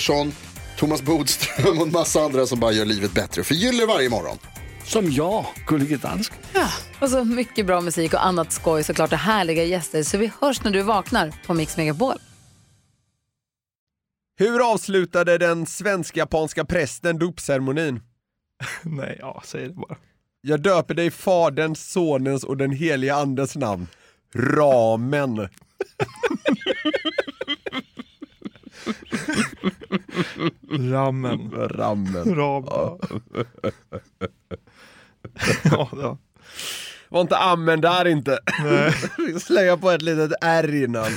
Pettersson, Thomas Bodström och en massa andra som bara gör livet bättre. Förgyller varje morgon. Som jag, Gullige Dansken. Och så mycket bra musik och annat skoj såklart och härliga gäster. Så vi hörs när du vaknar på Mix Megapol. Hur avslutade den svensk-japanska prästen dopceremonin? Nej, ja, säg det bara. Jag döper dig i Faderns, Sonens och den heliga Andens namn. Ramen. Rammen. Ramen. Ram. Ja, ja. Var inte amen där inte. Slänga på ett litet R innan.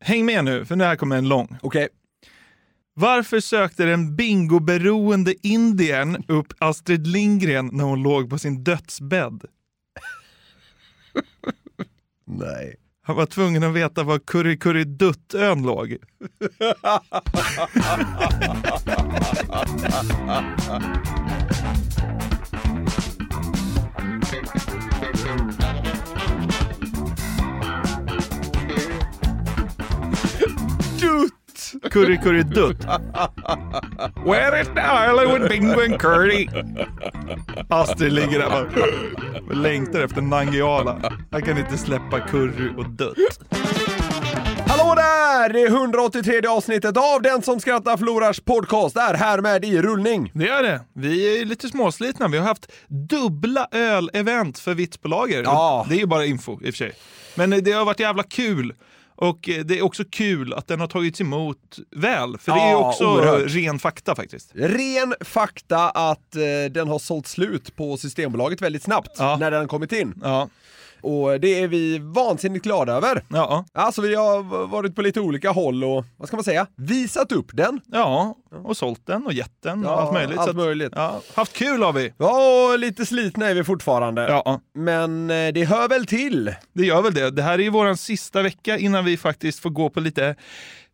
Häng med nu, för nu här kommer en lång. Okej. Varför sökte den bingoberoende indien upp Astrid Lindgren när hon låg på sin dödsbädd? Nej. Han var tvungen att veta var Curry Curry Duttön låg. Kurri Kurri Dutt. Where is the island with Bingo and Curry? Astrid ligger där och längtar efter Nangiala. Han kan inte släppa Curry och Dutt. Hallå där! Det är 183 avsnittet av Den som skrattar förlorars podcast är här med i rullning. Det är det. Vi är lite småslitna. Vi har haft dubbla öl-event för Vitsbolager. Ja. Det är ju bara info i och för sig. Men det har varit jävla kul. Och eh, det är också kul att den har tagits emot väl. För det är Ja, också oerhört. ren fakta faktiskt. Ren fakta att eh, den har sålt slut på Systembolaget väldigt snabbt Ja. när den kommit in. Ja. Och det är vi vansinnigt glada över. Ja. Alltså vi har varit på lite olika håll och, vad ska man säga, visat upp den. Ja, och sålt den och gett den och Ja, allt möjligt. allt Så att- möjligt. Ja, haft kul har vi. Ja, och lite slitna är vi fortfarande. Ja, Men eh, det hör väl till. det gör väl det. Det här är ju våran sista vecka innan vi faktiskt får gå på lite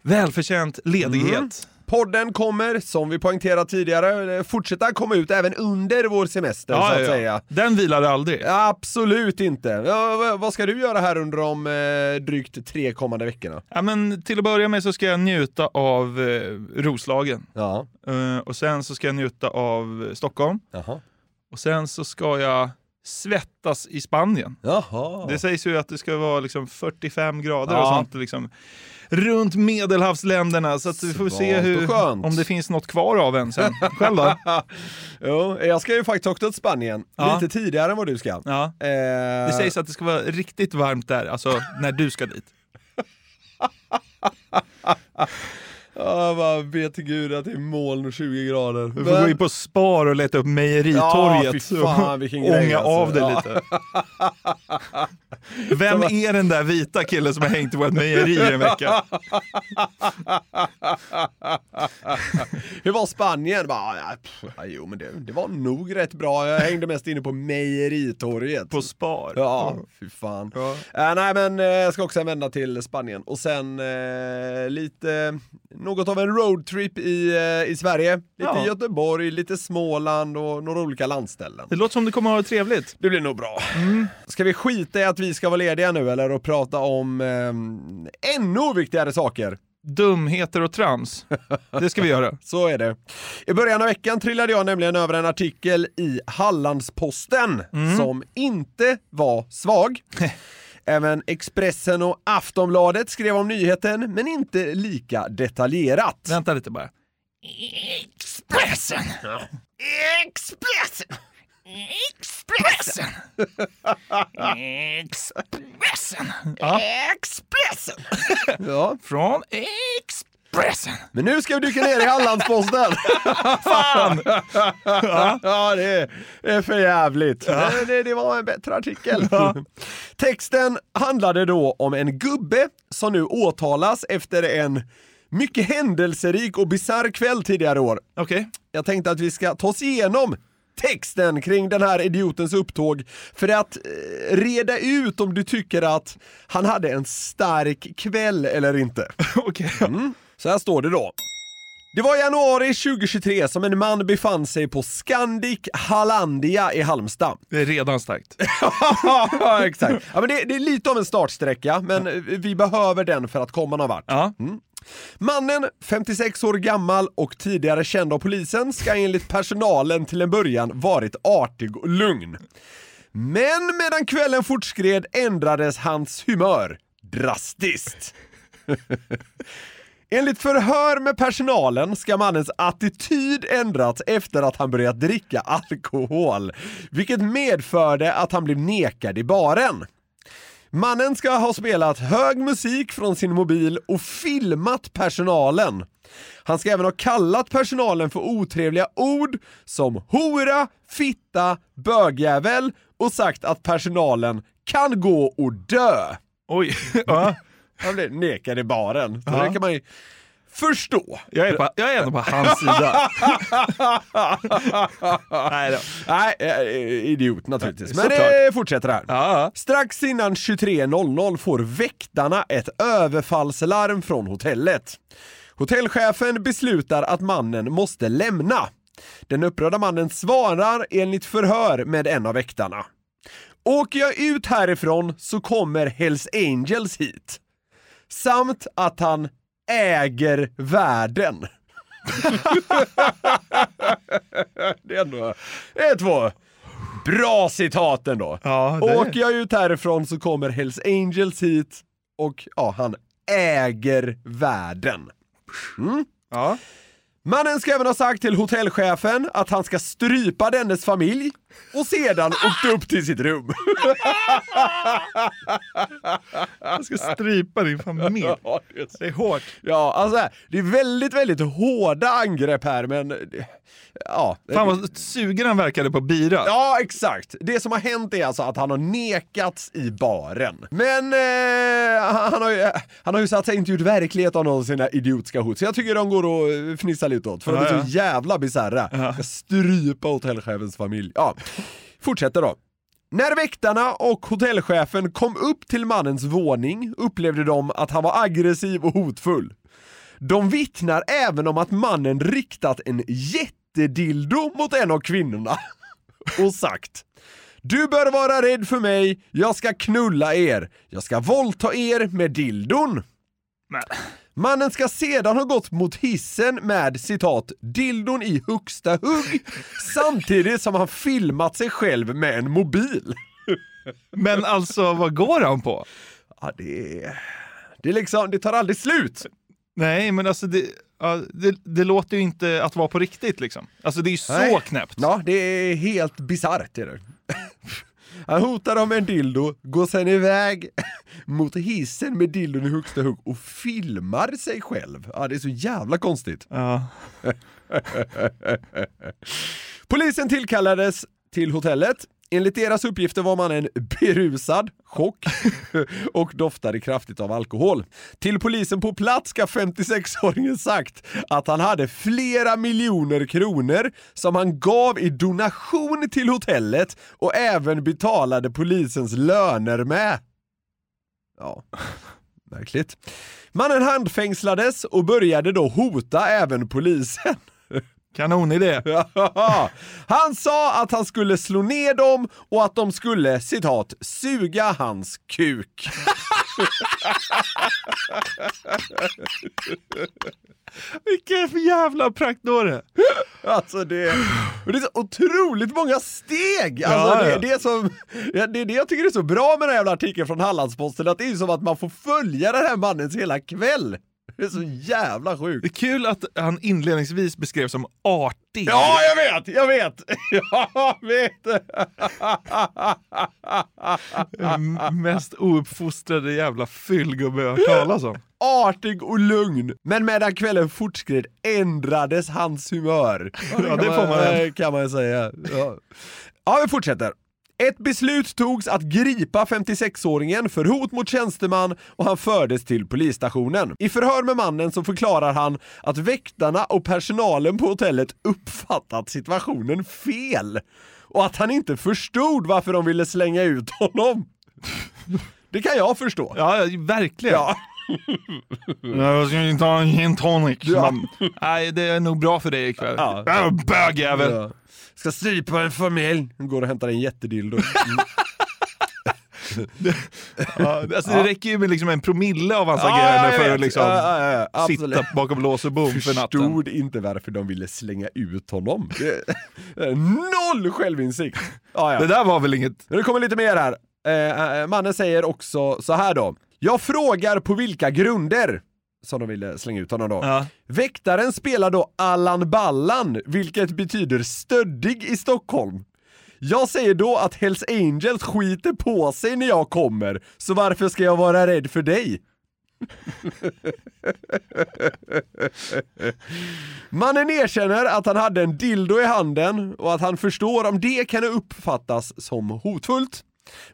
välförtjänt ledighet. Mm. Podden kommer, som vi poängterat tidigare, eh, fortsätta komma ut även under vår semester så att säga. Den vilade aldrig. Absolut inte. Ja, vad ska du göra här under de eh, drygt tre kommande veckorna? Ja, men till att börja med så ska jag njuta av eh, Roslagen. Ja. Eh, och sen så ska jag njuta av eh, Stockholm. Jaha. Och sen så ska jag svettas i Spanien. Jaha. Det sägs ju att det ska vara liksom 45 grader Ja. och sånt liksom, runt medelhavsländerna. Så att vi får se hur, om det finns något kvar av en sen. Själv då? jo, jag ska ju faktiskt också till Spanien, Ja. lite tidigare än vad du ska. Ja. Eh, Det sägs att det ska vara riktigt varmt där, alltså när du ska dit. Ja, jag bara vet till gud att det är moln och 20 grader. Du får gå in på Spar och leta upp Ja, mejeritorget fy fan, och ånga alltså. av dig Ja. lite. Vem är den där vita killen som har hängt i vårt mejeri en vecka? Hur var Spanien? Bara, ja, pff, jo men det, det var nog rätt bra, jag hängde mest inne på mejeritorget. På Spar? Ja, fy fan. Ja. Eh, nej men eh, jag ska också vända till Spanien och sen eh, lite, något av en roadtrip i, eh, i Sverige. Lite Ja. Göteborg, lite Småland och några olika landställen. Det låter som det kommer att ha trevligt. Det blir nog bra. Mm. Ska vi skita i att vi ska vara lediga nu eller och prata om eh, ännu viktigare saker? Dumheter och trams. Det ska vi göra. Så är det. I början av veckan trillade jag nämligen över en artikel i Hallandsposten Mm. som inte var svag. Även Expressen och Aftonbladet skrev om nyheten, men inte lika detaljerat. Vänta lite bara. Expressen! Expressen! Expressen! Expressen! Ja. Expressen! Ja. Från Expressen! Men nu ska vi dyka ner i Hallandsposten. Fan! ja, är, det är för jävligt. Det, det, det var en bättre artikel. Texten handlade då om en gubbe som nu åtalas efter en mycket händelserik och bisarr kväll tidigare år. Okej. Jag tänkte att vi ska ta oss igenom texten kring den här idiotens upptåg för att eh, reda ut om du tycker att han hade en stark kväll eller inte. Okej. Så här står det då. Det var i januari 2023 som en man befann sig på Scandic Hallandia i Halmstad. Det är redan starkt. exakt. Ja, men det, det är lite av en startsträcka, men vi behöver den för att komma någon vart. Ja. Mannen, 56 år gammal och tidigare känd av polisen, ska enligt personalen till en början varit artig och lugn. Men medan kvällen fortskred ändrades hans humör drastiskt. Enligt förhör med personalen ska mannens attityd ändrats efter att han börjat dricka alkohol, vilket medförde att han blev nekad i baren. Mannen ska ha spelat hög musik från sin mobil och filmat personalen. Han ska även ha kallat personalen för otrevliga ord som hora, fitta, bögjävel och sagt att personalen kan gå och dö. Oj. Ja. Han blev nekad i baren. Så Ja. det kan man ju förstå. Jag är, på, jag är ändå på hans sida. Nej då. Nej, eh, idiot naturligtvis. Men det fortsätter här. Ja. Strax innan 23.00 får väktarna ett överfallslarm från hotellet. Hotellchefen beslutar att mannen måste lämna. Den upprörda mannen svarar enligt förhör med en av väktarna. Åker jag ut härifrån så kommer Hells Angels hit. Samt att han äger världen. det är ändå det är två bra citat ändå. Ja, det- Åker jag ut härifrån så kommer Hells Angels hit och ja, han äger världen. Mm. Ja. Mannen ska även ha sagt till hotellchefen att han ska strypa dennes familj och sedan åkt upp till sitt rum. Jag ska strypa din familj. Ja, det är hårt. Ja, alltså det är väldigt, väldigt hårda angrepp här men ja. Fan vad sugen han verkade på bira. Ja, exakt. Det som har hänt är alltså att han har nekats i baren. Men eh, han, har ju, han har ju satt sig inte gjort verklighet av någon av sina idiotiska hot, så jag tycker de går att fnissa lite åt, för de är Ja, så ja. jävla bisarra. Ska strypa hotellchefens familj. Ja, fortsätter då. När väktarna och hotellchefen kom upp till mannens våning upplevde de att han var aggressiv och hotfull. De vittnar även om att mannen riktat en jättedildo mot en av kvinnorna och sagt Du bör vara rädd för mig, jag ska knulla er, jag ska våldta er med dildon. Nej. Mannen ska sedan ha gått mot hissen med citat dildon i högsta hugg samtidigt som han filmat sig själv med en mobil. men alltså vad går han på? Ja, det. Det är liksom, det tar aldrig slut. Nej, men alltså det, ja, det, det låter ju inte att vara på riktigt liksom. Alltså det är ju så Nej. knäppt. Ja, det är helt bisarrt är det. Han hotar dem med en dildo, går sen iväg mot hissen med dildon i högsta hugg och filmar sig själv. Ja, det är så jävla konstigt. Ja. Polisen tillkallades till hotellet. Enligt deras uppgifter var mannen berusad, chock och doftade kraftigt av alkohol. Till polisen på plats ska 56-åringen sagt att han hade flera miljoner kronor som han gav i donation till hotellet och även betalade polisens löner med. Ja, märkligt. Mannen handfängslades och började då hota även polisen. Kanonidé. Han sa att han skulle slå ner dem och att de skulle, citat, suga hans kuk. Vilken jävla praktdåre. Alltså det, det är så otroligt många steg! Alltså Ja, det, ja. det, är som, det är det jag tycker är så bra med den här jävla artikeln från Hallandsposten, att det är som att man får följa den här mannens hela kväll. Det är så jävla sjukt. Det är kul att han inledningsvis beskrevs som artig. Ja, jag vet! Jag vet! Jag vet! Mest ouppfostrade jävla fyllgubbe jag hört talas om. Artig och lugn. Men medan kvällen fortskred ändrades hans humör. Ja, det får man eh, kan man säga. Ja. ja, vi fortsätter. Ett beslut togs att gripa 56-åringen för hot mot tjänsteman och han fördes till polisstationen. I förhör med mannen så förklarar han att väktarna och personalen på hotellet uppfattat situationen fel och att han inte förstod varför de ville slänga ut honom. Det kan jag förstå. Ja, verkligen. Ja. Jag ska inte ta en gin tonic. Ja. Nej, det är nog bra för dig ikväll. Ja. Ja. Bögjävel. Ja. Ska strypa en familj. Hon går och hämtar en jättedildo. Ja, alltså, Det räcker ju med liksom en promille av hans Ja, agerande för att liksom Ja, ja, sitta bakom lås och bom för natten. Förstod inte varför de ville slänga ut honom. Noll självinsikt! Det där var väl inget... Det kommer lite mer här. Eh, eh, mannen säger också så här då. Jag frågar på vilka grunder som de ville slänga ut honom då. Ja. Väktaren spelar då Allan Ballan, vilket betyder stöddig i Stockholm. Jag säger då att Hells Angels skiter på sig när jag kommer, så varför ska jag vara rädd för dig? Mannen erkänner att han hade en dildo i handen och att han förstår om det kan uppfattas som hotfullt,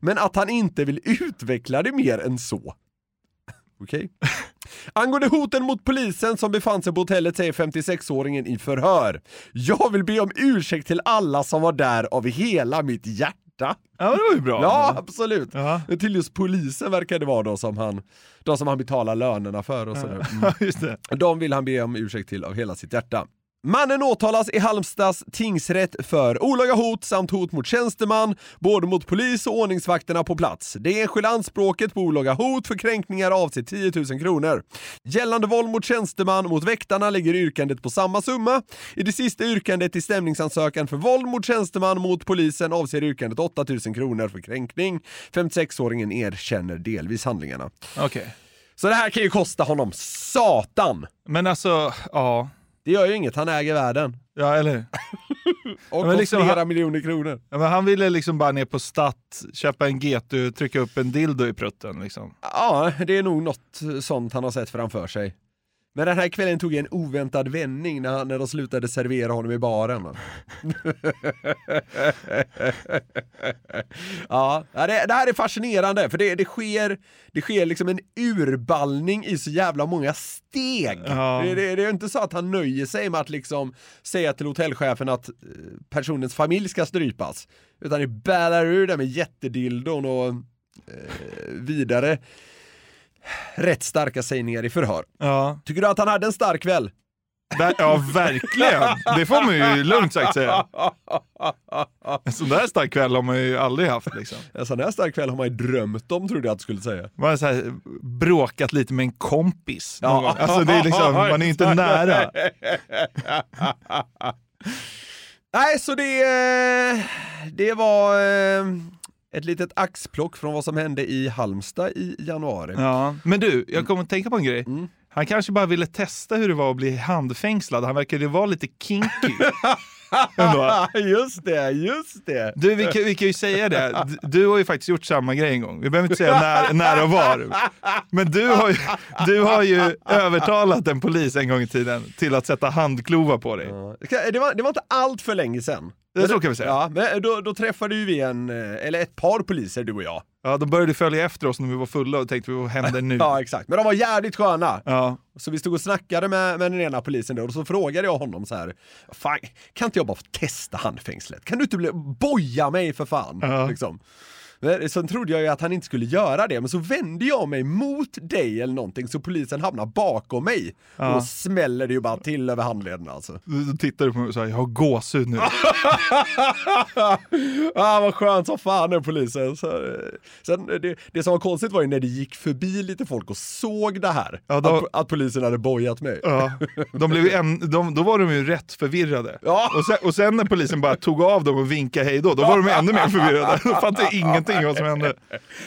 men att han inte vill utveckla det mer än så. Okej? Angående hoten mot polisen som befann sig på hotellet säger 56-åringen i förhör. Jag vill be om ursäkt till alla som var där av hela mitt hjärta. Ja, det var ju bra. Ja, absolut. Ja. Till just polisen verkar det vara då som han, de som han betalar lönerna för och sådär. Mm. Just det. De vill han be om ursäkt till av hela sitt hjärta. Mannen åtalas i Halmstads tingsrätt för olaga hot samt hot mot tjänsteman, både mot polis och ordningsvakterna på plats. Det enskilda anspråket på olaga hot för kränkningar avser 10 000 kronor. Gällande våld mot tjänsteman mot väktarna ligger yrkandet på samma summa. I det sista yrkandet i stämningsansökan för våld mot tjänsteman mot polisen avser yrkandet 8 000 kronor för kränkning. 56-åringen erkänner delvis handlingarna. Okej. Så det här kan ju kosta honom satan! Men alltså, ja. Det gör ju inget, han äger världen. Ja, eller Och men liksom flera han- miljoner kronor. ja, men Han ville liksom bara ner på Statt, köpa en GT, trycka upp en dildo i prutten liksom. Ja, det är nog något sånt han har sett framför sig. Men den här kvällen tog en oväntad vändning när, han- när de slutade servera honom i baren. ja, det, det här är fascinerande för det, det, sker, det sker liksom en urballning i så jävla många steg. Ja. Det, det, är inte så att han nöjer sig med att liksom säga till hotellchefen att eh, personens familj ska strypas. Utan det ballar ur det med jättedildon och eh, vidare rätt starka sägningar i förhör. Ja. Tycker du att han hade en stark kväll? Ver- ja, verkligen. Det får man ju lugnt sagt säga. En sån där stark kväll har man ju aldrig haft liksom. En sån här stark kväll har man ju drömt om trodde jag att du skulle säga. Man har så här, bråkat lite med en kompis. Ja. Alltså det är liksom, man är inte nära. Nej, så det, eh, det var eh, ett litet axplock från vad som hände i Halmstad i januari. Ja. Men du, jag kommer att tänka på en grej. Mm. Han kanske bara ville testa hur det var att bli handfängslad. Han verkade vara lite kinky. Just det, just det. Du, vi kan, vi kan ju säga det. Du har ju faktiskt gjort samma grej en gång. Vi behöver inte säga när, när och var. Men du har, ju, du har ju övertalat en polis en gång i tiden till att sätta handklovar på dig. Ja. Det, var, det var inte allt för länge sedan. Det så kan vi säga. Ja, men då, då träffade ju vi en, eh, eller ett par poliser du och jag. Ja, de började följa efter oss när vi var fulla och tänkte vad händer nu? Ja, exakt. Men de var jävligt sköna. Ja. Så vi stod och snackade med, med den ena polisen då och så frågade jag honom så här. Fan, kan inte jag bara få testa handfängslet? Kan du inte bli, boja mig för fan? Ja. Liksom. Men Sen trodde jag ju att han inte skulle göra det, men så vände jag mig mot dig eller någonting så polisen hamnar bakom mig. Och då smäller det ju bara till över handleden alltså. Då tittar du på mig och säger jag har gåshud nu. ah, vad skönt som fan den polisen. Så, eh, sen, det, det som var konstigt var ju när det gick förbi lite folk och såg det här. Ja, då- att, att polisen hade bojat mig. Ja. De blev en, de, då var de ju rätt förvirrade. Ja. Och, sen, och sen när polisen bara tog av dem och vinkade hej då, då var de ännu mer förvirrade. De fattade ingenting. Någonting vad som hände.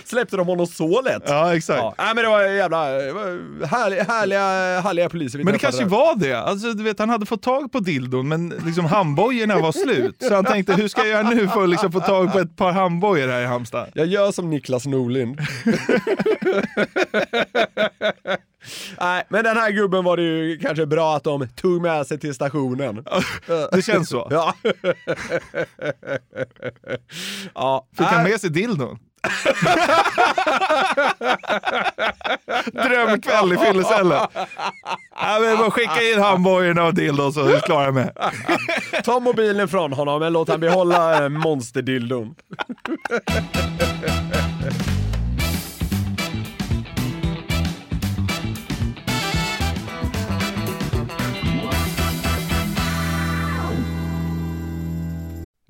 Släppte de honom så lätt? Ja, exakt. Ja. Nej, men det var jävla det var härliga, härliga, härliga poliser vi Men det kanske där. var det. Alltså, du vet, han hade fått tag på dildon men liksom handbojorna var slut. Så han tänkte, hur ska jag göra nu för att liksom få tag på ett par handbojor här i Halmstad? Jag gör som Niklas Norlind. Nej, men den här gubben var det ju kanske bra att de tog med sig till stationen. Det känns så. Ja. ja. Fick han med sig dildon? Drömkväll i fyllecellen. Ja, men bara skicka in handbojorna och dildon så klarar jag mig. Ta mobilen från honom men låt han behålla eh, monsterdildon.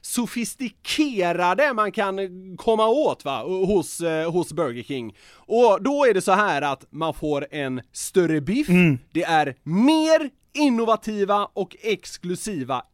sofistikerade man kan komma åt va, hos, eh, hos Burger King. Och då är det så här att man får en större biff, det är mer innovativa och exklusiva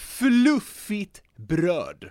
fluffigt bröd.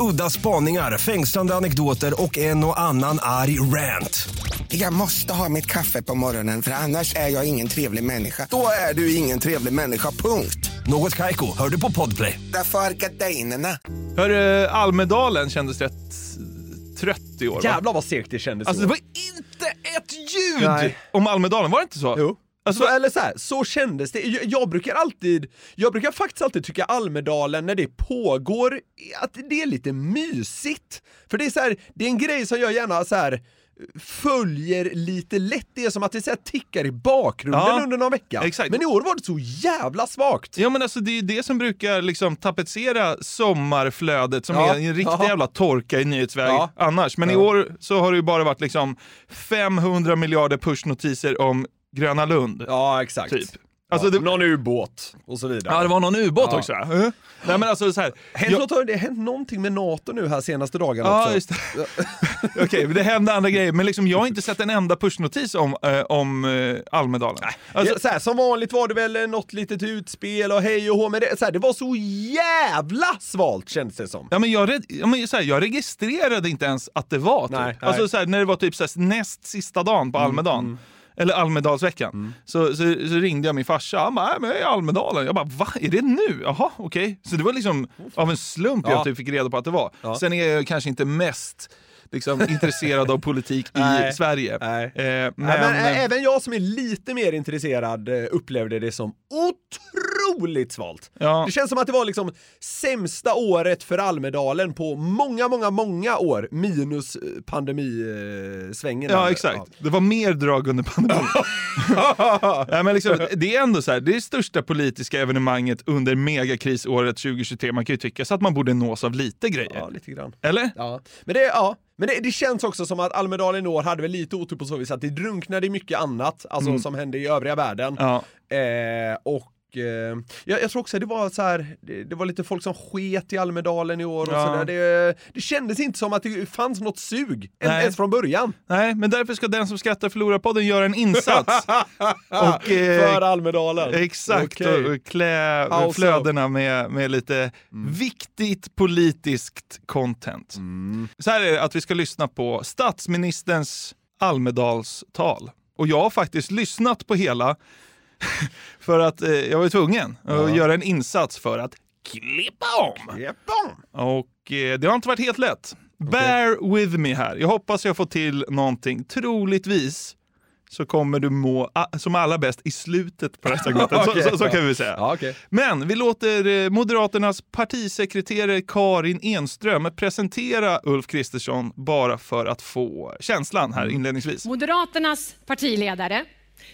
Udda spaningar, fängslande anekdoter och en och annan arg rant. Jag måste ha mitt kaffe på morgonen för annars är jag ingen trevlig människa. Då är du ingen trevlig människa, punkt. Något Kaiko, hör du på Podplay. Därför är gardinerna. Hörru, Almedalen kändes rätt trött i år va? Jävlar vad segt det kändes Alltså så. det var inte ett ljud Nej. om Almedalen, var det inte så? Jo. Alltså, så, eller så här, så kändes det. Jag, jag brukar alltid, jag brukar faktiskt alltid tycka Almedalen när det pågår, att det är lite mysigt. För det är så här, det är en grej som jag gärna så här följer lite lätt. Det är som att det så här tickar i bakgrunden Ja, under någon vecka. exakt. Men i år var det så jävla svagt. Ja men alltså det är ju det som brukar liksom tapetsera sommarflödet som Ja, är en riktig ja. jävla torka i nyhetsväg Ja. annars. Men i år så har det ju bara varit liksom 500 miljarder pushnotiser om Gröna Lund. Ja, exakt. Typ. Alltså, Alltså det- någon ubåt och så vidare. Ja det var någon ubåt Ja. också. Ja. Nej men alltså så här. Hänt jag- något, har det hänt någonting med NATO nu här senaste dagarna Ja, också? just det. Okej, men det hände andra grejer. Men liksom, jag har inte sett en enda pushnotis om, eh, om eh, Almedalen. Alltså, Ja, så här, som vanligt var det väl något litet utspel och hej och hå, men det, så här, det var så jävla svalt kändes det som. Ja, men jag, ja, men så här, jag registrerade inte ens att det var typ. Nej, Alltså nej. så här, när det var typ så här, näst sista dagen på Almedalen. Eller Almedalsveckan. Så, så, så ringde jag min farsa, han bara, "Nej, men jag är i Almedalen. Jag bara, va? Är det nu? Jaha, okej. Så det var liksom av en slump Ja. jag typ fick reda på att det var. Sen är jag kanske inte mest liksom, intresserad av politik i Nej. Sverige. Nej. Eh, men, Nej, men ä- även jag som är lite mer intresserad eh, upplevde det som otroligt svalt. Ja. Det känns som att det var liksom sämsta året för Almedalen på många, många, många år, minus eh, pandemisvängen. Ja, exakt. Det var mer drag under pandemin. Nej, men liksom, det är ändå så här, det är det största politiska evenemanget under megakrisåret 2023. Man kan ju tycka så att man borde nås av lite grejer. Ja, lite grann. Eller? Ja, men det, ja. Men det, det känns också som att Almedalen i år hade väl lite otur på så vis att det drunknade i mycket annat, alltså Mm. som hände i övriga världen. Ja. Eh, och eh, jag, jag tror också det var så här, det, det var lite folk som sket i Almedalen i år och Ja. sådär. Det, det kändes inte som att det fanns något sug en- ens från början. Nej, men därför ska den som skrattar förlorar podden göra en insats. och, eh, För Almedalen. Exakt, Okej. och klä How so? flödena med, med lite viktigt politiskt content. Så här är det att vi ska lyssna på statsministerns Almedalstal. Och jag har faktiskt lyssnat på hela för att eh, jag var tvungen att göra en insats för att klippa om. Och eh, det har inte varit helt lätt. Bear with me här. Jag hoppas jag får till någonting. Troligtvis så kommer du må som allra bäst i slutet på segmentet. Okej, så, så, så kan vi säga. Ja, okej. Men vi låter eh, Moderaternas partisekreterare Karin Enström presentera Ulf Kristersson bara för att få känslan här inledningsvis. Moderaternas partiledare,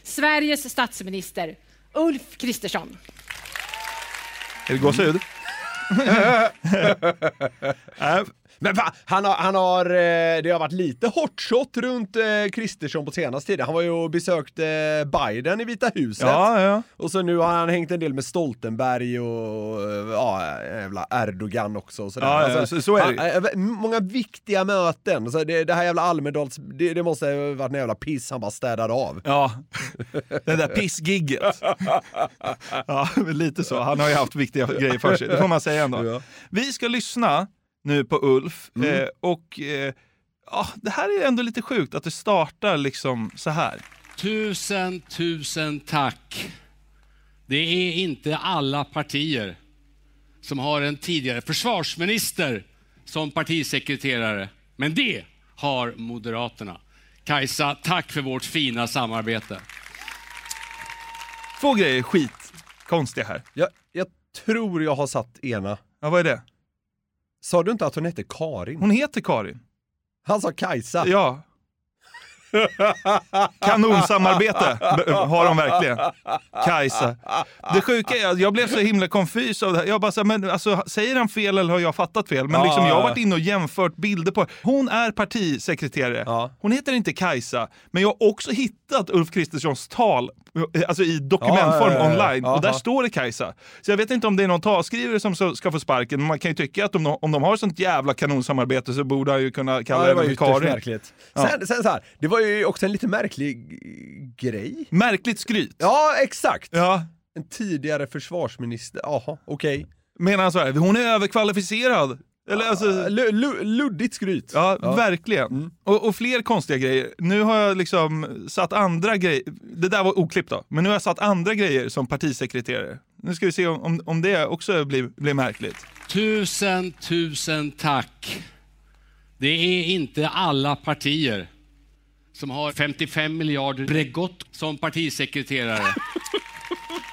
Sveriges statsminister, Ulf Kristersson. Är det gåshud? Men va? Han har, han har, eh, det har varit lite hotshot runt eh, Kristersson på senaste tiden. Han var ju och besökte Biden i Vita huset. Ja, ja. Och så nu har han hängt en del med Stoltenberg och eh, ja, jävla Erdogan också. Och sådär. Ja, ja, så- så är det. eh, många viktiga möten. Så det, det här jävla Almedals, det, det måste ha varit en jävla piss han bara städade av. Ja, det där pissgigget. Ja, lite så. Han har ju haft viktiga grejer för sig, det får man säga ändå. Vi ska lyssna nu på Ulf eh, och eh, ja, det här är ändå lite sjukt att det startar liksom så här. Tusen, tusen tack. Det är inte alla partier som har en tidigare försvarsminister som partisekreterare. Men det har Moderaterna. Kajsa, tack för vårt fina samarbete. Två grejer skit konstiga här. Jag, jag tror jag har satt ena. Ja, vad är det? Sa du inte att hon hette Karin? Hon heter Karin. Han sa Kajsa. Ja. Kanonsamarbete har de verkligen. Kajsa. Det sjuka är att jag blev så himla konfys av det här. Jag bara så här, men alltså, säger han fel eller har jag fattat fel? Men liksom, jag har varit inne och jämfört bilder på Hon är partisekreterare. Hon heter inte Kajsa. Men jag har också hittat Ulf Kristerssons tal alltså i dokumentform Ja, ja, online. Och där står det Kajsa. Så jag vet inte om det är någon talskrivare som ska få sparken. Men man kan ju tycka att om de, om de har sånt jävla kanonsamarbete så borde han ju kunna kalla Ja, det för Karin. märkligt. Sen, sen så här, det var ju också en lite märklig grej. Märkligt skryt. Ja, exakt. Ja. En tidigare försvarsminister, jaha, okej. Menar han så här, hon är överkvalificerad? Eller alltså... Lu- luddigt skryt. Ja, Ja. verkligen. Och, och fler konstiga grejer. Nu har jag liksom satt andra grejer, det där var oklippt då, men nu har jag satt andra grejer som partisekreterare. Nu ska vi se om, om, om det också blir, blir märkligt. Tusen, tusen tack. Det är inte alla partier som har 55 miljarder Bregott som partisekreterare.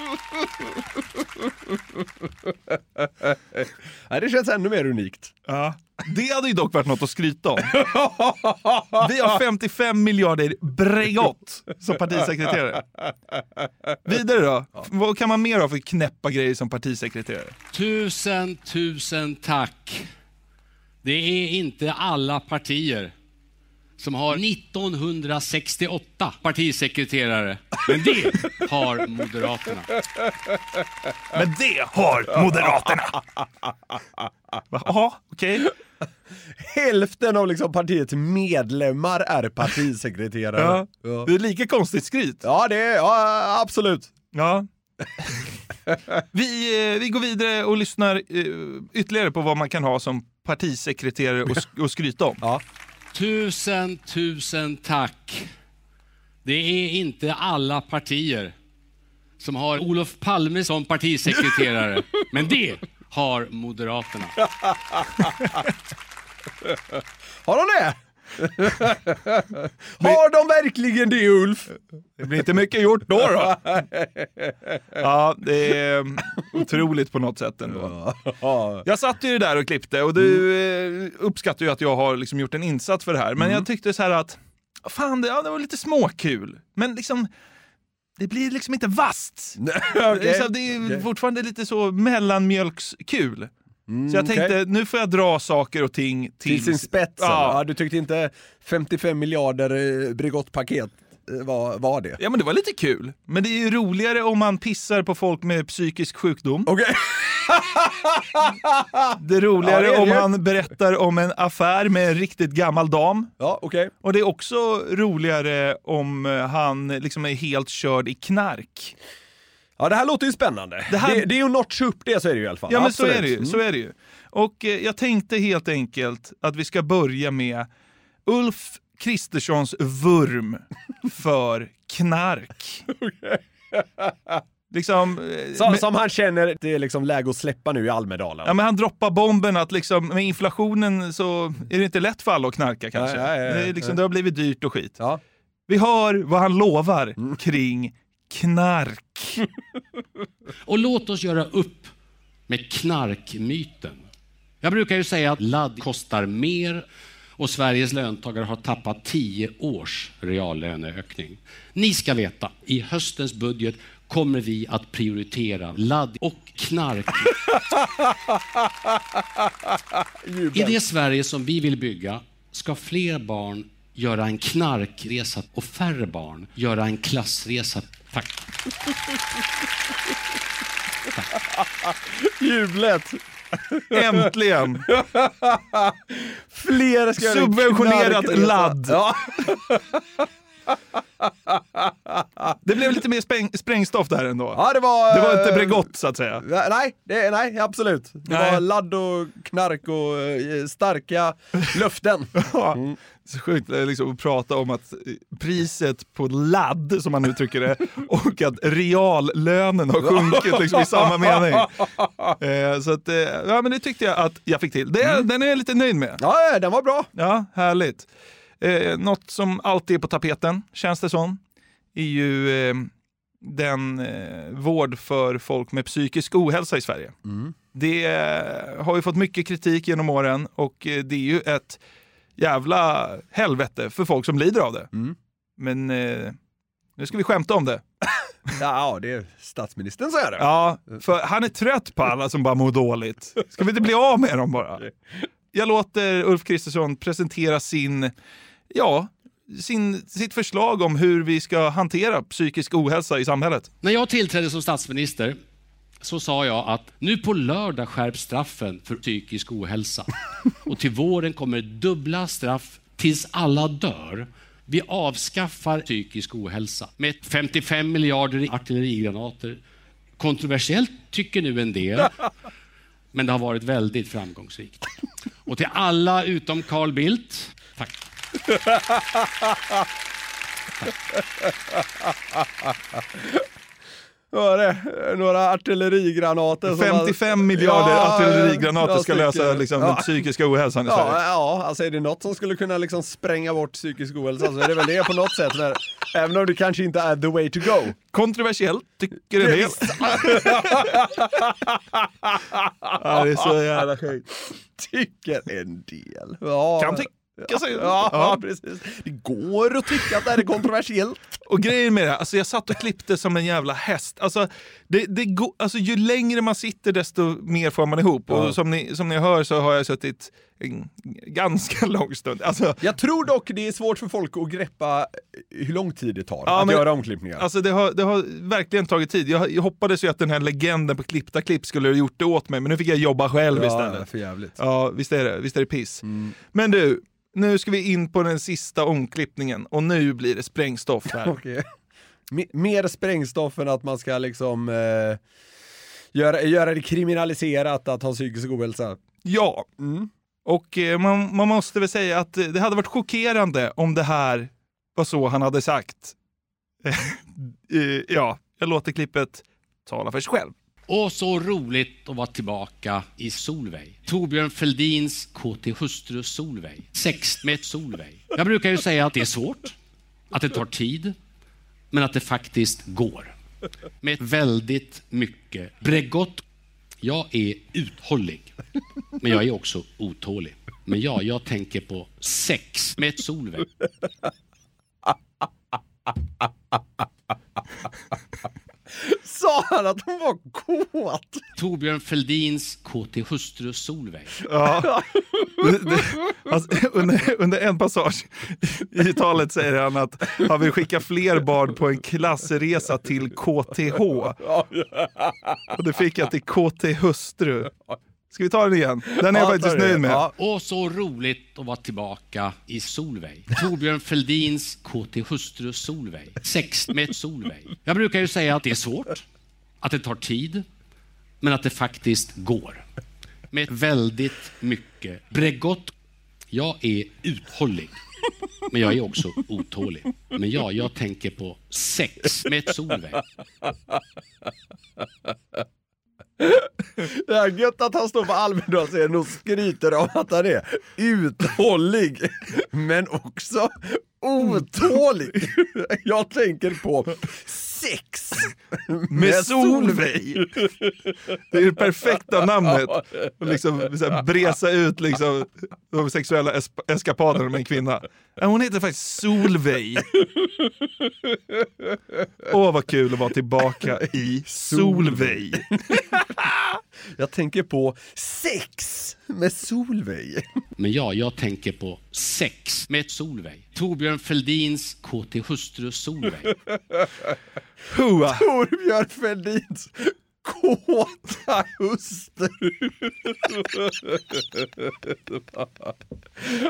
Nej, det känns ännu mer unikt. Ja. Det hade ju dock varit något att skryta om. Vi har 55 miljarder Bregott som partisekreterare. Vidare då? Vad kan man mer ha för knäppa grejer som partisekreterare? Tusen, tusen tack. Det är inte alla partier som har 1968 partisekreterare. Men det har Moderaterna. Men det har Moderaterna! Jaha, okej. Hälften av liksom partiets medlemmar är partisekreterare. Ja. Det är lika konstigt skryt. Ja, det är, ja, absolut. Ja. Vi, eh, vi går vidare och lyssnar eh, ytterligare på vad man kan ha som partisekreterare och, sk- och skryta om. Ja. Tusen, tusen tack. Det är inte alla partier som har Olof Palme som partisekreterare. Men det har Moderaterna. Har de det? har de verkligen det, Ulf? Det blir inte mycket gjort då. då. Ja, det är mm, otroligt på något sätt ändå. Jag satt ju där och klippte och du eh, uppskattar ju att jag har liksom gjort en insats för det här. Men jag tyckte så här att, fan det, ja, det var lite småkul. Men liksom, det blir liksom inte vasst. Okej. Det är, det är Okej. fortfarande lite så mellanmjölkskul. så jag tänkte, okej. nu får jag dra saker och ting Till till sin spets? Ja. Ja, du tyckte inte 55 miljarder eh, Bregott-paket? var, var det? Ja men det var lite kul. Men det är ju roligare om man pissar på folk med psykisk sjukdom. Okej. Det är roligare Ja, det är om han berättar om en affär med en riktigt gammal dam. Ja, okej. Och det är också roligare om eh, han liksom är helt körd i knark. Ja, det här låter ju spännande. Det här- Det, det är ju att notcha upp det, så är det ju i alla fall. Ja men så är det ju. Så är det ju. Och eh, jag tänkte helt enkelt att vi ska börja med Ulf Kristerssons vurm för knark. Liksom, eh, Som, men- som han känner det är liksom läge att släppa nu i Almedalen. Ja, men han droppar bomben att liksom, med inflationen så är det inte lätt för alla att knarka kanske. Nej, nej, nej, det, liksom, det har blivit dyrt och skit. Ja. Vi hör vad han lovar Mm. kring knark. Och låt oss göra upp med knarkmyten. Jag brukar ju säga att ladd kostar mer och Sveriges löntagare har tappat 10 års reallöneökning. Ni ska veta, i höstens budget kommer vi att prioritera ladd och knark. I det Sverige som vi vill bygga ska fler barn göra en knarkresa och färre barn göra en klassresa. Tack. Jublet! Äntligen! Fler ska Subventionerat ladd. Ja. Det blev lite mer spräng, sprängstoff där ändå. ja, det var... Det var inte eh, Bregott så att säga. Nej, det, nej, absolut. Det Nej. var ladd och knark och eh, starka löften. Ja. Så sjukt eh, liksom, att prata om att priset på ladd, som man uttrycker det, och att reallönen har sjunkit liksom, i samma mening. Eh, så att, eh, ja, men det tyckte jag att jag fick till. Det, Den är jag lite nöjd med. Ja, den var bra. Ja, härligt. Eh, något som alltid är på tapeten, känns det som, är ju eh, den eh, vård för folk med psykisk ohälsa i Sverige. Det eh, har ju fått mycket kritik genom åren och eh, det är ju ett jävla helvete för folk som lider av det. Men eh, nu ska vi skämta om det. Ja, det är statsministern säger det. Ja, för han är trött på alla som bara mår dåligt. Ska vi inte bli av med dem bara? Jag låter Ulf Kristersson presentera sin, ja, sin, sitt förslag om hur vi ska hantera psykisk ohälsa i samhället. När jag tillträdde som statsminister så sa jag att nu på lördag skärps straffen för psykisk ohälsa. Och till våren kommer dubbla straff tills alla dör. Vi avskaffar psykisk ohälsa med 55 miljarder i artillerigranater. Kontroversiellt tycker nu en del, men det har varit väldigt framgångsrikt. Och till alla utom Carl Bildt, tack. Var det några artillerigranater? som 55 miljarder artillerigranater några ska lösa liksom, ja. den psykiska ohälsan i Ja, Sverige. ja, alltså är det något som skulle kunna liksom spränga bort psykisk ohälsa så är det väl det på något sätt. När, även om det kanske inte är the way to go. Kontroversiellt, tycker en del. Ja, det är så jävla sjukt. Tycker en del. Ja. Kan tycka sig. Ja, Ja. precis. Det går att tycka att det här är kontroversiellt. Och grejen med det, alltså jag satt och klippte som en jävla häst. Alltså, det, det går, alltså ju längre man sitter desto mer får man ihop. Ja. Och som ni, som ni hör så har jag suttit ganska lång stund. Alltså, Jag tror dock det är svårt för folk att greppa hur lång tid det tar Ja, att men- göra omklippningar. Alltså det har, det har verkligen tagit tid. Jag, jag hoppades ju att den här legenden på klippta klipp skulle ha gjort det åt mig, men nu fick jag jobba själv ja, istället. för jävligt. Ja, visst är det, visst är det piss. Men du, nu ska vi in på den sista omklippningen och nu blir det sprängstoff här. Me- Mer sprängstoff än att man ska liksom eh, göra, göra det kriminaliserat att ha psykisk ohälsa. Ja, och eh, man, man måste väl säga att det hade varit chockerande om det här var så han hade sagt. Eh, ja, jag låter klippet tala för sig själv. Och så roligt att vara tillbaka i Solveig. Torbjörn Fälldins KT-hustru Solveig. Sex med Solveig. Jag brukar ju säga att det är svårt, att det tar tid, men att det faktiskt går. Med väldigt mycket Bregott. Jag är uthållig, men jag är också otålig. Men ja, jag tänker på sex med Solveig. Sa han att hon var kåt? Torbjörn Fälldins KT-hustru Solveig. Ja. Alltså, under, under en passage i talet säger han att han vill skicka fler barn på en klassresa till KTH. Och det fick jag till KT hustru. Ska vi ta den igen? Den är jag Ja, faktiskt nöjd med. Ja. Och så roligt att vara tillbaka i Solveig. Torbjörn Fälldins KT hustru Solveig. Sex med Solveig. Jag brukar ju säga att det är svårt, att det tar tid, men att det faktiskt går. Med väldigt mycket Bregott. Jag är uthållig, men jag är också otålig. Men ja, jag tänker på sex med Solveig. Det är gött att han står på Almedalsscenen och skryter om att han är uthållig, men också otålig. Jag tänker på sex Med Solveig. Det är det perfekta namnet. Och liksom, här, bresa ut liksom, de sexuella esp- eskapaderna med en kvinna. Hon heter faktiskt Solveig. Åh vad kul att vara tillbaka i Solveig. Jag tänker på sex med Solveig. Men ja, jag tänker på sex med Solveig. Torbjörn Fälldins KT hustru Solveig. Torbjörn Fälldins kåta hustru.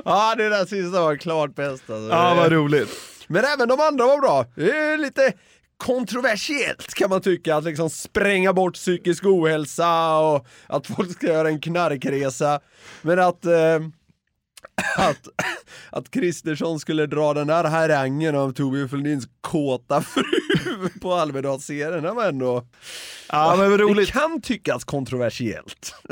ja, det där sista var klart bäst alltså. Ja, vad roligt. Men även de andra var bra. Det är lite kontroversiellt kan man tycka, att liksom spränga bort psykisk ohälsa och att folk ska göra en knarkresa. Men att eh, att, att Kristersson skulle dra den där harangen av Torbjörn Fälldins kåta fru på Almedalsscenen, det var ändå... Ja, men roligt. Det kan tyckas kontroversiellt.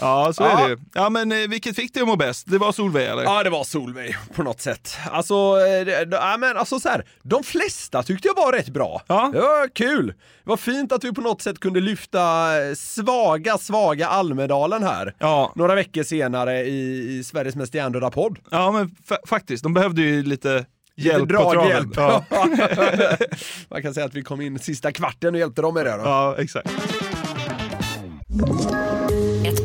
Ja, så Ja. är det Ja, men eh, vilket fick dig att må bäst? Det var Solveig eller? Ja, det var Solveig på något sätt. Alltså, eh, ja, men alltså så här, de flesta tyckte jag var rätt bra. Ja. Det var kul. Det var fint att vi på något sätt kunde lyfta eh, svaga, svaga Almedalen här. Ja. Några veckor senare i, i Sveriges mest hjärndöda podd. Ja, men fa- faktiskt. De behövde ju lite hjälp på traven. Ja. Man kan säga att vi kom in sista kvarten och hjälpte dem med det då. ja, exakt.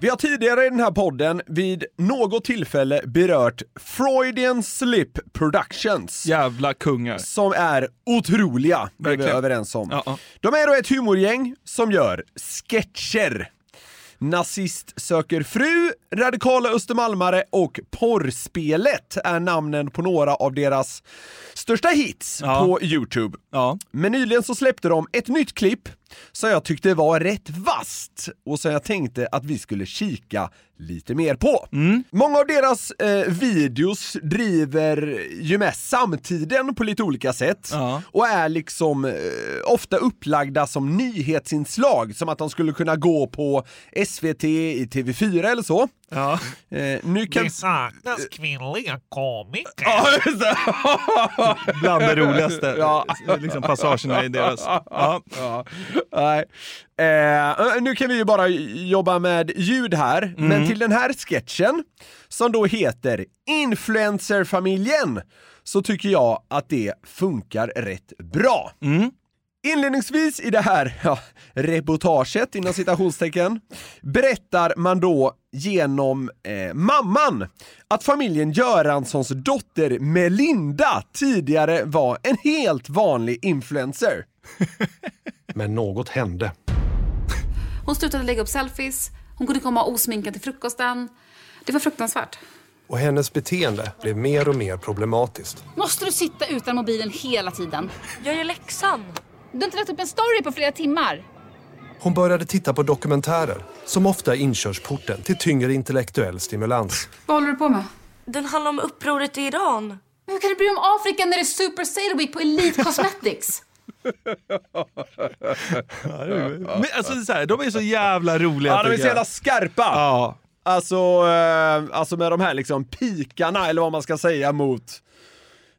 Vi har tidigare i den här podden vid något tillfälle berört Freudian Slip Productions. Jävla kungar. Som är otroliga, det är vi överens om. Ja, ja. De är då ett humorgäng som gör sketcher. Nazist söker fru, Radikala Östermalmare och Porrspelet är namnen på några av deras största hits Ja. på Youtube. Ja. Men nyligen så släppte de ett nytt klipp som jag tyckte var rätt vast och som jag tänkte att vi skulle kika lite mer på. Många av deras eh, videos driver ju med samtiden på lite olika sätt Ja. och är liksom eh, ofta upplagda som nyhetsinslag, som att de skulle kunna gå på SVT i TV4 eller så. Ja. Eh, nu kan... saknas kvinnliga komiker. Ja, det. Bland det roligaste Ja. liksom passagerna i deras... Ja. Ja, nej. Eh, nu kan vi ju bara jobba med ljud här, men till den här sketchen, som då heter Influencerfamiljen, så tycker jag att det funkar rätt bra. Inledningsvis i det här ja, reportaget, inom citationstecken, berättar man då genom eh, mamman att familjen Göranssons dotter Melinda tidigare var en helt vanlig influencer. Men något hände. Hon slutade lägga upp selfies, hon kunde komma osminkad till frukosten. Det var fruktansvärt. Och hennes beteende blev mer och mer problematiskt. Måste du sitta utan mobilen hela tiden? Jag gör läxan. Du har inte lagt upp en story på flera timmar. Hon började titta på dokumentärer som ofta är inkörsporten till tyngre intellektuell stimulans. Vad håller du på med? Den handlar om upproret i Iran. Men hur kan du bry dig om Afrika när det är Super Sale Week på Elite Cosmetics? Men alltså så här, de är så jävla roliga Ja, de är så jävla skarpa! Ja. Alltså, eh, alltså med de här liksom pikarna, eller vad man ska säga, mot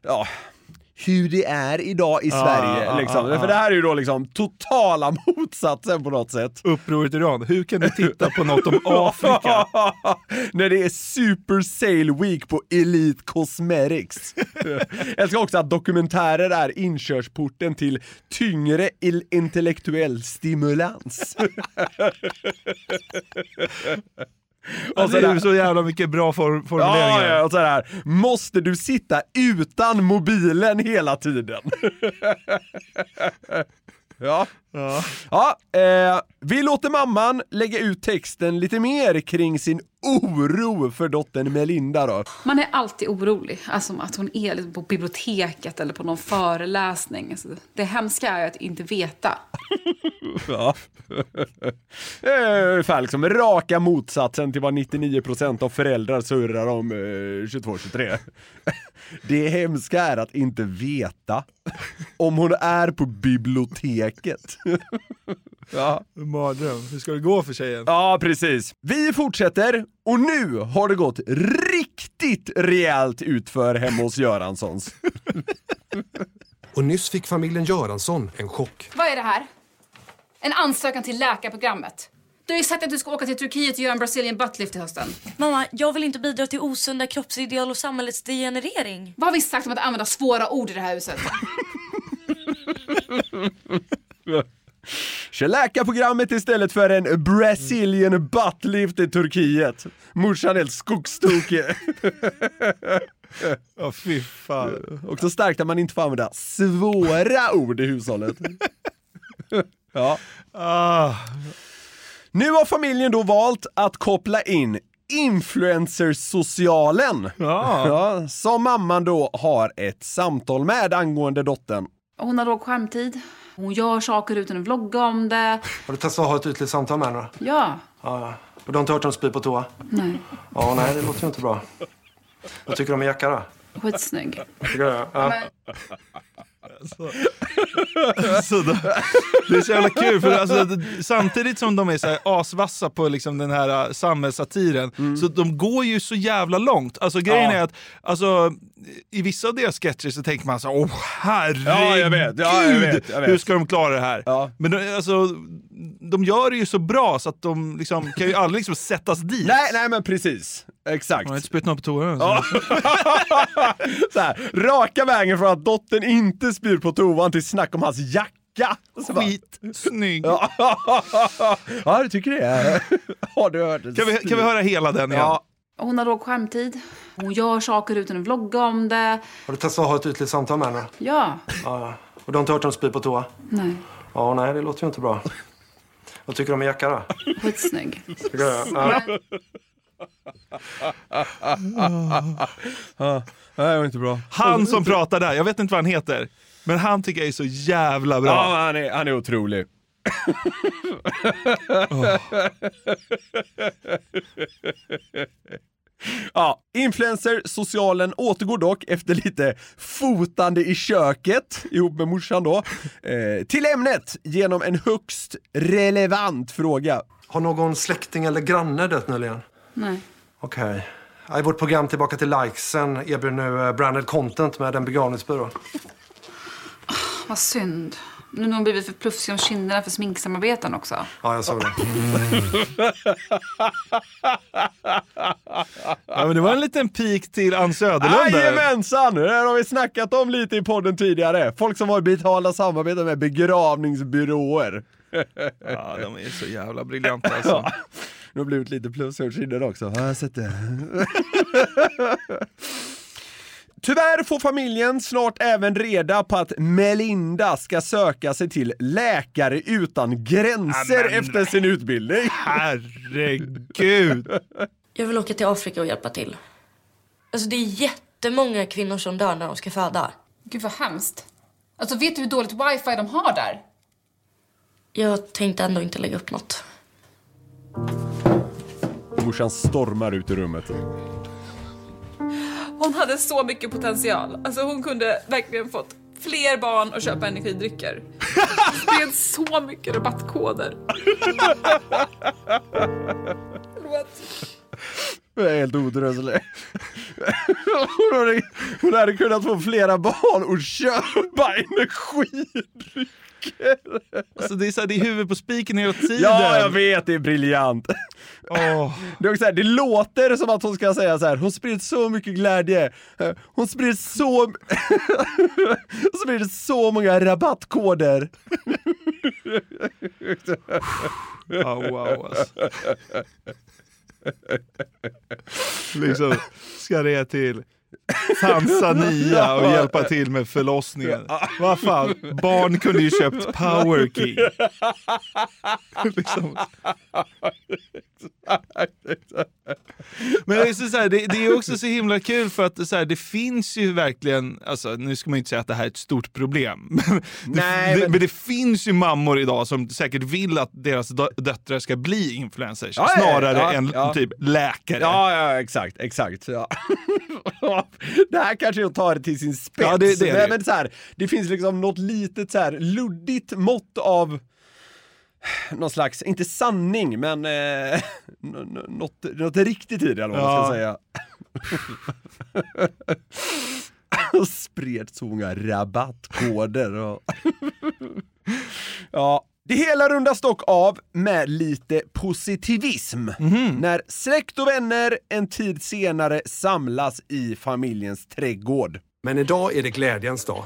ja, hur det är idag i Ja, Sverige. ja, liksom. ja. För det här är ju då liksom totala motsatsen på något sätt. Upproret Iran, hur kan du titta på något om Afrika? När det är Super Sale Week på Elite Cosmetics. Jag ska också att dokumentärer är inkörsporten till tyngre intellektuell stimulans. Och så det är så jävla mycket bra for- formuleringar. Ja, ja, och så här, måste du sitta utan mobilen hela tiden? ja. Ja. ja eh, vi låter mamman lägga ut texten lite mer kring sin oro för dottern Melinda då. Man är alltid orolig, alltså att hon är på biblioteket eller på någon föreläsning. Alltså, det hemska är att inte veta. Ja. Eh, Ungefär liksom raka motsatsen till vad 99% av föräldrar surrar om eh, 22-23. Det hemska är att inte veta om hon är på biblioteket. Ja. Mardröm. Hur ska det gå för tjejen? Ja, precis. Vi fortsätter och nu har det gått riktigt rejält utför hemma hos Göranssons. Och nyss fick familjen Göransson en chock. Vad är det här? En ansökan till läkarprogrammet. Du har ju sagt att du ska åka till Turkiet och göra en Brazilian buttlift i hösten. Mamma, jag vill inte bidra till osunda kroppsideal och samhällets degenerering. Vad har vi sagt om att använda svåra ord i det här huset? Kör läkarprogrammet istället för en Brazilian buttlift i Turkiet. Morsan är helt skogstokig. Ja, fy fan. Också starkt att man inte får använda svåra ord i hushållet. ja. Ah. Nu har familjen då valt att koppla in influencersocialen. Ja. Ja, som mamman då har ett samtal med angående dottern. Hon har låg skärmtid. Hon gör saker utan att vlogga om det. Har du testat att ha ett ytligt samtal med henne? Ja. Ja. Och du har inte hört dem spy på toa? Nej. Ja, nej, det låter ju inte bra. Vad tycker du om min jacka då? Skitsnygg. Tycker du? Ja. Så det, det är så jävla kul, för alltså, samtidigt som de är så här asvassa på liksom den här uh, samhällssatiren, så de går ju så jävla långt. Alltså grejen Ja. är att alltså, i vissa av deras sketcher så tänker man så här, åh herregud, Ja, jag vet. Ja, jag vet, jag vet. hur ska de klara det här? Ja. Men alltså, de gör det ju så bra så att de liksom, kan ju aldrig liksom sättas dit. Nej, nej men precis. Exakt. Jag har inte spytt något på toan. Ja. så här, raka vägen från att dottern inte spyr på toan till snack om hans jacka. Så bara- Skitsnygg. Ja, ja du tycker det? Har du hört det? Kan vi, kan vi höra hela den igen? Ja. Hon har låg skärmtid. Hon gör saker utan att vlogga om det. Har du testat att ha ett ytligt samtal med henne? Ja. Ja, ja. Och du har inte hört dem spy på toa? Nej. Ja, nej, det låter ju inte bra. Vad tycker du om min jacka då? Skitsnygg. Ja. Ja, det var inte bra. Han som pratar där, jag vet inte vad han heter, men han tycker jag är så jävla bra. Ja, han är, han är otrolig. Ja, influencer-socialen återgår dock efter lite fotande i köket ihop med morsan då, eh, till ämnet genom en högst relevant fråga. Har någon släkting eller granne dött nyligen? Nej. Okej. Ja, I vårt program Tillbaka till likesen erbjuder nu eh, branded content med en begravningsbyrå. Vad synd. Nu har hon blivit för plufsig om kinderna för sminksamarbeten också. Ja, jag såg det. Ja, men det var en liten pik till Ann Söderlund där. Jajamensan! Det här har vi snackat om lite i podden tidigare. Folk som har betalda samarbeten med begravningsbyråer. Ja, de är så jävla briljanta alltså. Det har blivit lite plus över kinden också. Ja, jag har sett det. Tyvärr får familjen snart även reda på att Melinda ska söka sig till Läkare utan gränser Amen. efter sin utbildning. Herregud! Jag vill åka till Afrika och hjälpa till. Alltså det är jättemånga kvinnor som dör när de ska föda. Gud vad hemskt. Alltså vet du hur dåligt wifi de har där? Jag tänkte ändå inte lägga upp något. Morsan stormar ut ur rummet. Hon hade så mycket potential. Alltså hon kunde verkligen fått fler barn och köpa energidrycker. Det är så mycket rabattkoder. Förlåt. Jag är helt odröslig. Hon hade, hon hade kunnat få flera barn och köpa energidrycker. Alltså det är, så här, det är huvudet på spiken hela tiden. Ja, jag vet, det är briljant. Det, är också så här, det låter som att hon ska säga så här, hon sprider så mycket glädje, hon sprider så, hon sprider så många rabattkoder. Ja, wow alltså. liksom, ska det till Tanzania och hjälpa till med förlossningen. Vad fan, barn kunde ju köpt power key. liksom. Men det är, så här, det, det är också så himla kul för att så här, det finns ju verkligen, alltså, nu ska man ju inte säga att det här är ett stort problem, men, Nej, det, men- men... det finns ju mammor idag som säkert vill att deras dö- döttrar ska bli influencers ja, snarare ja, än ja. typ läkare. Ja, ja, exakt, exakt. Det här kanske jag tar till sin spets. Ja, det- det det. men, så här, det finns liksom något litet så här luddigt mått av någon slags, inte sanning, men eh, något, något riktigt i det eller vad man ska säga. Och spred så många rabattkoder. Och ja, det hela rundas dock av med lite positivism. När släkt och vänner en tid senare samlas i familjens trädgård. Men idag är det glädjens dag.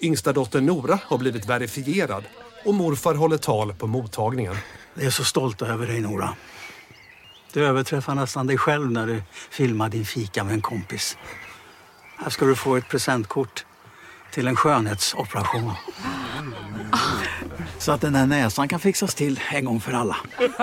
Yngsta dottern Nora har blivit verifierad och morfar håller tal på mottagningen. Jag är så stolt över dig Nora. Du överträffar nästan dig själv när du filmar din fika med en kompis. Här ska du få ett presentkort till en skönhetsoperation. Så att den där näsan kan fixas till en gång för alla.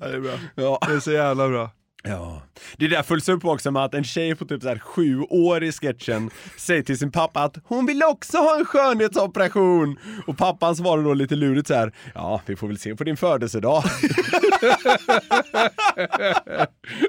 Ja, det är bra. Ja. Det är så jävla bra. Ja. Det där följs upp också med att en tjej på typ så här sju år i sketchen säger till sin pappa att hon vill också ha en skönhetsoperation. Och pappan svarar då lite lurigt så här, ja vi får väl se på din födelsedag.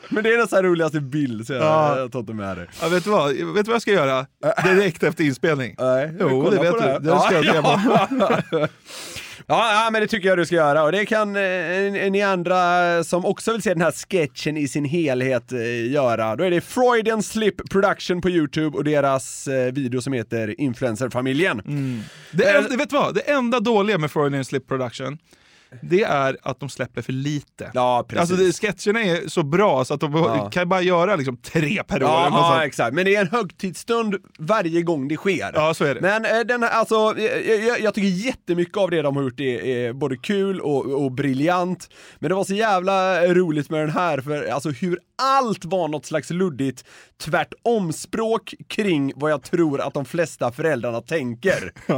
Men det är den så här roligaste bild så jag Ja. jag har tagit med det. Ja, vet, du vad? vet du vad jag ska göra? Direkt efter inspelning. Nej, Jo, det vet på du. Det ska jag på. Ja, ja, men det tycker jag du ska göra och det kan eh, ni andra som också vill se den här sketchen i sin helhet eh, göra. Då är det Freudian Slip Production på Youtube och deras eh, video som heter Influencerfamiljen. Det, enda, vet du vad? det enda dåliga med Freudian Slip Production, det är att de släpper för lite. Ja, precis. Alltså sketcherna är så bra så att de Ja. kan bara göra liksom tre per år. Ja, ja, exakt. Men det är en högtidsstund varje gång det sker. Ja, så är det. Men eh, den, alltså, jag, jag, jag tycker jättemycket av det de har gjort är, är både kul och, och briljant. Men det var så jävla roligt med den här, för alltså hur allt var något slags luddigt tvärtomspråk kring vad jag tror att de flesta föräldrarna tänker.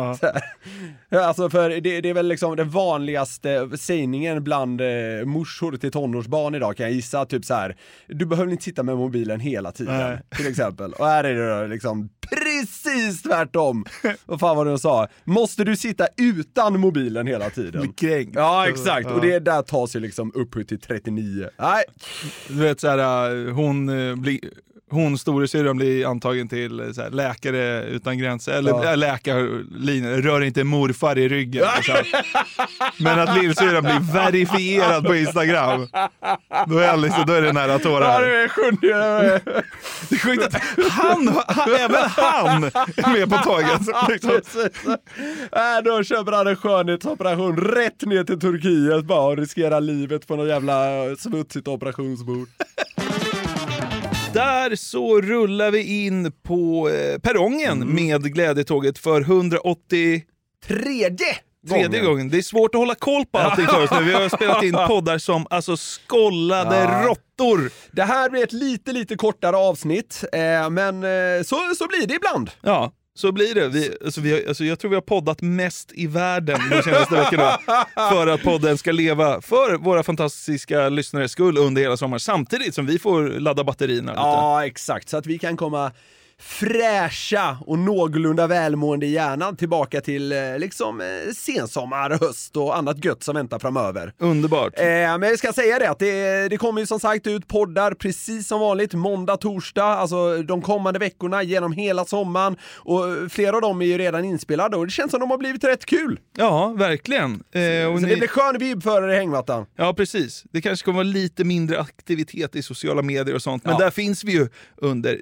Ja. Alltså för det, det är väl liksom den vanligaste sägningen bland eh, morsor till tonårsbarn idag kan jag gissa, typ så här. du behöver inte sitta med mobilen hela tiden, Nej. till exempel. Och här är det då liksom precis tvärtom. Vad fan var det de sa? Måste du sitta utan mobilen hela tiden? Kränkt. Ja, exakt. Ja. Och det där tas ju liksom upphöjt till 39. Nej. Du vet såhär, hon, äh, blir- hon storasyrran blir antagen till äh, så här, Läkare utan gränser, eller Ja. ja. läkarlinjen, rör inte morfar i ryggen. Men att lillsyrran blir verifierad på Instagram, då är, liksom, då är det nära tårar. det är sjukt att han, han, även han är med på tåget. Liksom. Äh, då köper han en skönhetsoperation rätt ner till Turkiet bara och riskerar livet på något jävla smutsigt operationsbord. Där så rullar vi in på eh, perrongen med glädjetåget för 180 Tredje Tredje gången. Det är svårt att hålla koll på allting för oss nu. Vi har spelat in poddar som alltså skollade Ja. råttor. Det här blir ett lite, lite kortare avsnitt, eh, men eh, så, så blir det ibland. Ja, så blir det. Vi, alltså, vi har, alltså, jag tror vi har poddat mest i världen de senaste veckorna för att podden ska leva för våra fantastiska lyssnares skull under hela sommaren samtidigt som vi får ladda batterierna. lite. Ja, exakt. Så att vi kan komma fräscha och någorlunda välmående hjärnan tillbaka till eh, liksom eh, sensommar, höst och annat gött som väntar framöver. Underbart. Eh, men jag ska säga det att det, det kommer ju som sagt ut poddar precis som vanligt måndag, torsdag, alltså de kommande veckorna genom hela sommaren och flera av dem är ju redan inspelade och det känns som de har blivit rätt kul. Ja, verkligen. Eh, Så ni- det blir skön vibb för er i hängmattan. Ja, precis. Det kanske kommer vara lite mindre aktivitet i sociala medier och sånt, men Ja. där finns vi ju under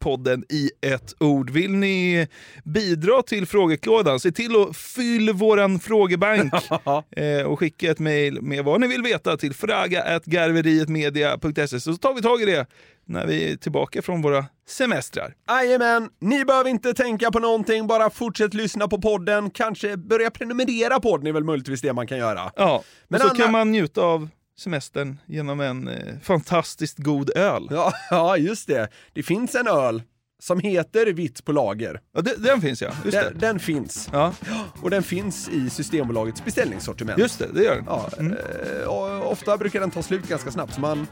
DSSF-podden i ett ord. Vill ni bidra till frågeklådan, se till att fylla våran frågebank eh, och skicka ett mejl med vad ni vill veta till fraga.garverietmedia.se så tar vi tag i det när vi är tillbaka från våra semestrar. Jajamän, ni behöver inte tänka på någonting, bara fortsätt lyssna på podden, kanske börja prenumerera på den är väl möjligtvis det man kan göra. Ja, Men och så Anna- kan man njuta av semestern genom en eh, fantastiskt god öl. Ja, ja, just det. Det finns en öl som heter Vitt på lager. Ja, det, den finns ja. Just den, det. den finns. Ja. Och den finns i Systembolagets beställningssortiment. Just det, det gör den. Ja, eh, och ofta brukar den ta slut ganska snabbt, så man...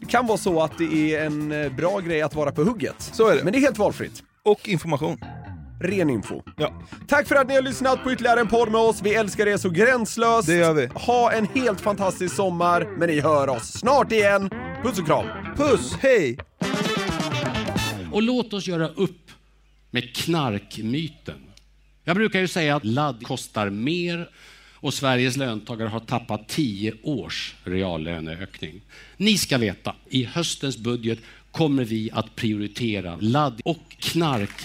Det kan vara så att det är en eh, bra grej att vara på hugget. Så är det. Men det är helt valfritt. Och information. Ren info. Ja. Tack för att ni har lyssnat på ytterligare en podd med oss. Vi älskar er så gränslöst. Det gör vi. Ha en helt fantastisk sommar, men ni hör oss snart igen. Puss och kram. Puss, hej! Och låt oss göra upp med knarkmyten. Jag brukar ju säga att ladd kostar mer och Sveriges löntagare har tappat 10 års reallöneökning. Ni ska veta, i höstens budget kommer vi att prioritera ladd och knark.